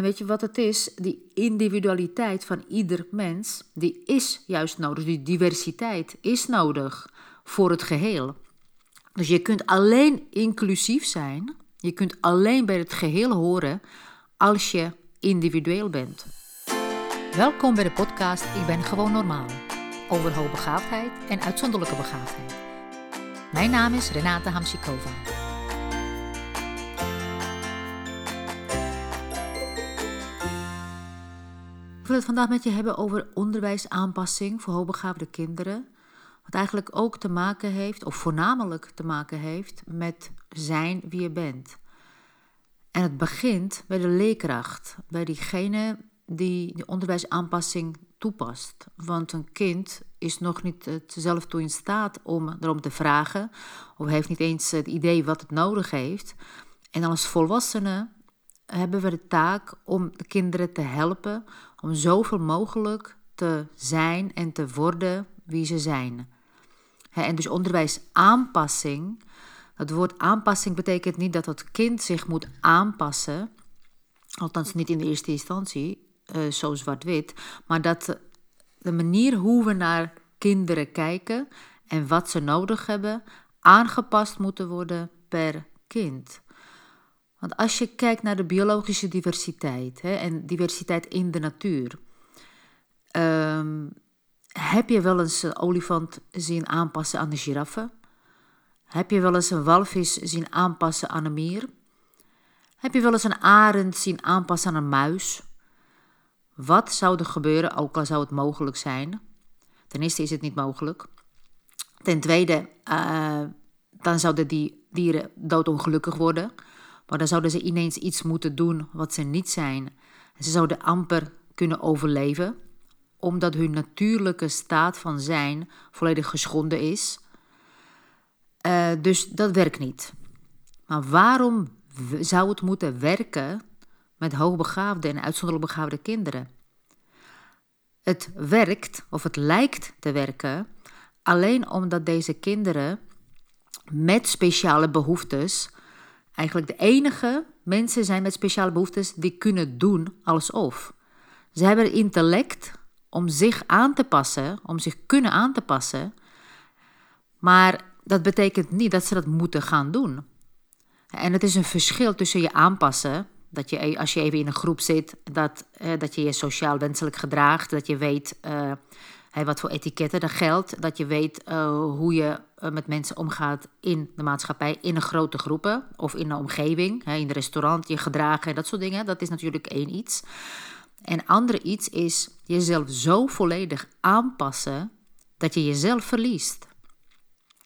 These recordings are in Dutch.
Weet je wat het is? Die individualiteit van ieder mens, die is juist nodig. Die diversiteit is nodig voor het geheel. Dus je kunt alleen inclusief zijn, je kunt alleen bij het geheel horen als je individueel bent. Welkom bij de podcast Ik ben gewoon normaal. Over hoogbegaafdheid en uitzonderlijke begaafdheid. Mijn naam is Renate Hamsikova. Wil het vandaag met je hebben over onderwijsaanpassing voor hoogbegaafde kinderen. Wat eigenlijk ook te maken heeft, of voornamelijk te maken heeft, met zijn wie je bent. En het begint bij de leerkracht, bij diegene die de onderwijsaanpassing toepast. Want een kind is nog niet zelf toe in staat om erom te vragen, of heeft niet eens het idee wat het nodig heeft. En als volwassenen hebben we de taak om de kinderen te helpen om zoveel mogelijk te zijn en te worden wie ze zijn. En dus onderwijsaanpassing. Het woord aanpassing betekent niet dat het kind zich moet aanpassen, althans niet in de eerste instantie, uh, zo zwart-wit, maar dat de manier hoe we naar kinderen kijken en wat ze nodig hebben, aangepast moeten worden per kind. Want als je kijkt naar de biologische diversiteit hè, en diversiteit in de natuur, um, heb je wel eens een olifant zien aanpassen aan de giraffe? Heb je wel eens een walvis zien aanpassen aan een mier? Heb je wel eens een arend zien aanpassen aan een muis? Wat zou er gebeuren, ook al zou het mogelijk zijn? Ten eerste is het niet mogelijk. Ten tweede, uh, dan zouden die dieren doodongelukkig worden. Maar dan zouden ze ineens iets moeten doen wat ze niet zijn. Ze zouden amper kunnen overleven, omdat hun natuurlijke staat van zijn volledig geschonden is. Uh, dus dat werkt niet. Maar waarom zou het moeten werken met hoogbegaafde en uitzonderlijk begaafde kinderen? Het werkt, of het lijkt te werken, alleen omdat deze kinderen met speciale behoeftes eigenlijk de enige mensen zijn met speciale behoeftes die kunnen doen alsof. Ze hebben intellect om zich aan te passen, om zich kunnen aan te passen, maar dat betekent niet dat ze dat moeten gaan doen. En het is een verschil tussen je aanpassen, dat je als je even in een groep zit, dat, eh, dat je je sociaal wenselijk gedraagt, dat je weet uh, wat voor etiketten er geldt, dat je weet uh, hoe je uh, met mensen omgaat in de maatschappij, in een grote groepen of in een omgeving, in een restaurant, je gedragen en dat soort dingen. Dat is natuurlijk één iets. En andere iets is jezelf zo volledig aanpassen dat je jezelf verliest.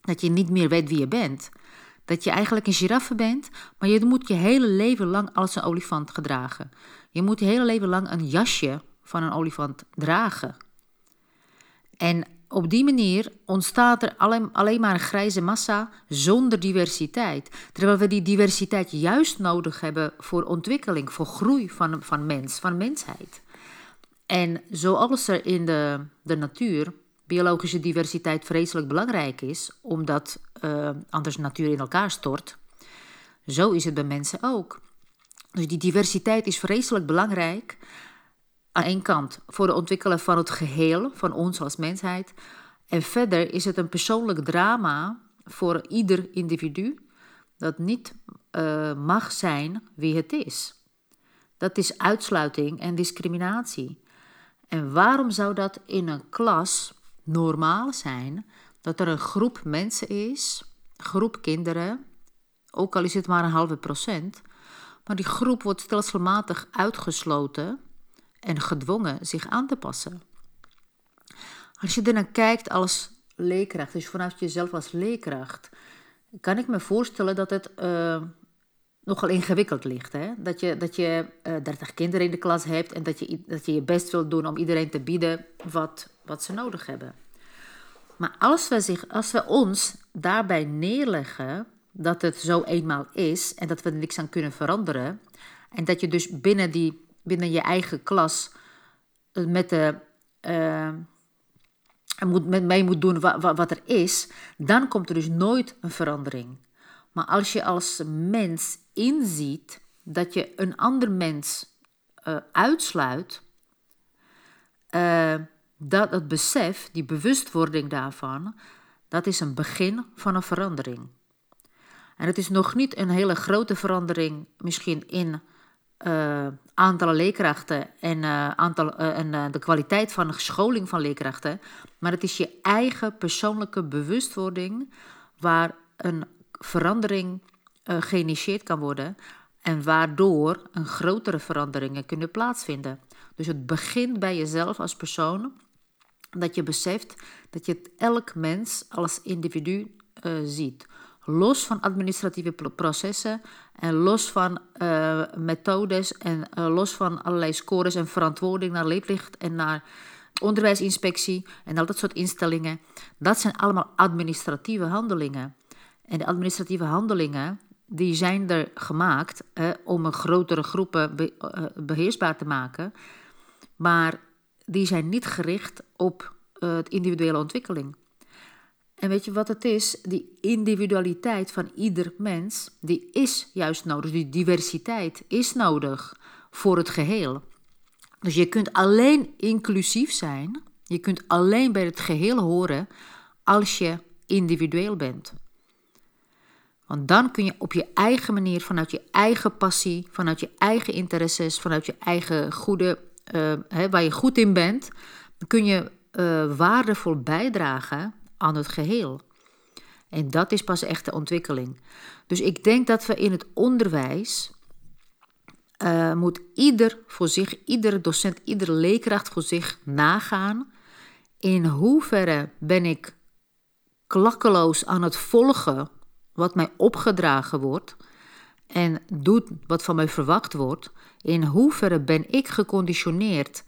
Dat je niet meer weet wie je bent. Dat je eigenlijk een giraffe bent, maar je moet je hele leven lang als een olifant gedragen. Je moet je hele leven lang een jasje van een olifant dragen. En op die manier ontstaat er alleen, maar een grijze massa zonder diversiteit. Terwijl we die diversiteit juist nodig hebben voor ontwikkeling, voor groei van, van mens, van mensheid. En zoals er in de, de natuur biologische diversiteit vreselijk belangrijk is, omdat uh, anders de natuur in elkaar stort, zo is het bij mensen ook. Dus die diversiteit is vreselijk belangrijk aan één kant voor het ontwikkelen van het geheel van ons als mensheid. En verder is het een persoonlijk drama voor ieder individu dat niet uh, mag zijn wie het is. Dat is uitsluiting en discriminatie. En waarom zou dat in een klas normaal zijn dat er een groep mensen is, groep kinderen, ook al is het maar een halve procent, maar die groep wordt stelselmatig uitgesloten en gedwongen zich aan te passen. Als je naar kijkt als leerkracht, dus vanuit jezelf als leerkracht, kan ik me voorstellen dat het uh, nogal ingewikkeld ligt. Hè? Dat je, dat je uh, eh, 30 kinderen in de klas hebt en dat je, dat je je best wilt doen om iedereen te bieden wat, wat ze nodig hebben. Maar als we, zich, als we ons daarbij neerleggen dat het zo eenmaal is en dat we er niks aan kunnen veranderen, en dat je dus binnen die binnen je eigen klas eh, met de, uh, moet, met mee moet doen wat, er is, dan komt er dus nooit een verandering. Maar als je als mens inziet dat je een ander mens uh, uitsluit, uh, dat het besef, die bewustwording daarvan, dat is een begin van een verandering. En het is nog niet een hele grote verandering, misschien in uh, aantallen leerkrachten en, uh, aantal, uh, en de kwaliteit van de scholing van leerkrachten, maar het is je eigen persoonlijke bewustwording waar een verandering geïnitieerd kan worden en waardoor een grotere veranderingen kunnen plaatsvinden. Dus het begint bij jezelf als persoon, dat je beseft dat je elk mens als individu ziet los van administratieve processen en los van uh, methodes en uh, los van allerlei scores en verantwoording naar leerplicht en naar onderwijsinspectie en al dat soort instellingen. Dat zijn allemaal administratieve handelingen. En de administratieve handelingen die zijn er gemaakt eh, om een grotere groepen be, beheersbaar te maken, maar die zijn niet gericht op het individuele ontwikkeling. En weet je wat het is? Die individualiteit van ieder mens, die is juist nodig. Die diversiteit is nodig voor het geheel. Dus je kunt alleen inclusief zijn, je kunt alleen bij het geheel horen als je individueel bent. Want dan kun je op je eigen manier, vanuit je eigen passie, vanuit je eigen interesses, vanuit je eigen goede, uh, hè, waar je goed in bent, kun je uh, waardevol bijdragen aan het geheel. En dat is pas echte ontwikkeling. Dus ik denk dat we in het onderwijs uh, moet ieder voor zich, iedere docent, iedere leerkracht voor zich nagaan. In hoeverre ben ik klakkeloos aan het volgen wat mij opgedragen wordt en doet wat van mij verwacht wordt? In hoeverre ben ik geconditioneerd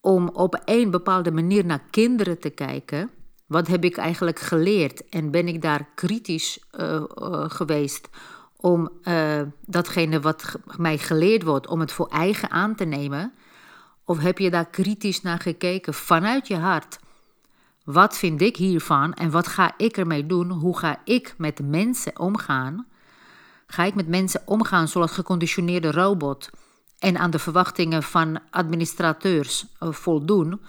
om op een bepaalde manier naar kinderen te kijken? Wat heb ik eigenlijk geleerd en ben ik daar kritisch uh, uh, geweest om uh, datgene wat mij geleerd wordt, om het voor eigen aan te nemen? Of heb je daar kritisch naar gekeken vanuit je hart? Wat vind ik hiervan en wat ga ik ermee doen? Hoe ga ik met mensen omgaan? Ga ik met mensen omgaan zoals geconditioneerde robot en aan de verwachtingen van administrateurs voldoen?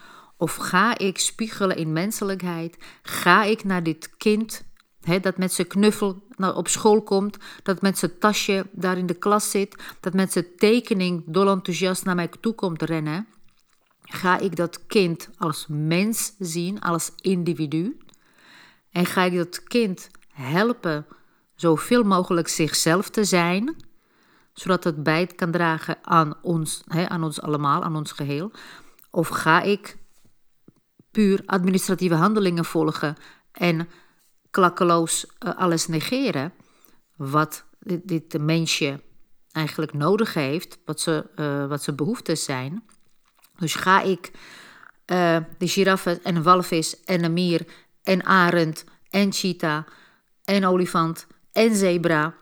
Of ga ik spiegelen in menselijkheid? Ga ik naar dit kind dat met zijn knuffel naar, op school komt, dat met zijn tasje daar in de klas zit, dat met zijn tekening dol enthousiast naar mij toe komt rennen? Ga ik dat kind als mens zien, als individu? En ga ik dat kind helpen zoveel mogelijk zichzelf te zijn, zodat het bij kan dragen aan ons, aan ons allemaal, aan ons geheel? Of ga ik puur administratieve handelingen volgen en klakkeloos uh, alles negeren, wat dit, mensje eigenlijk nodig heeft, wat ze, uh, wat zijn behoeftes zijn. Dus ga ik uh, de giraffe en een walvis en een mier en arend en cheetah en olifant en zebra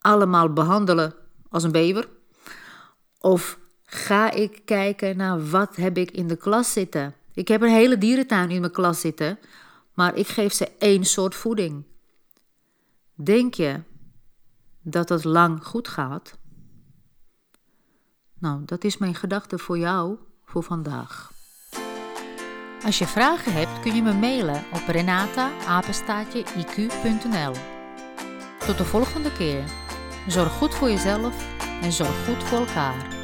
allemaal behandelen als een bever? Of ga ik kijken naar wat heb ik in de klas zitten? Ik heb een hele dierentuin in mijn klas zitten, maar ik geef ze één soort voeding. Denk je dat het lang goed gaat? Nou, dat is mijn gedachte voor jou voor vandaag. Als je vragen hebt, kun je me mailen op renata-iq.nl. Tot de volgende keer. Zorg goed voor jezelf en zorg goed voor elkaar.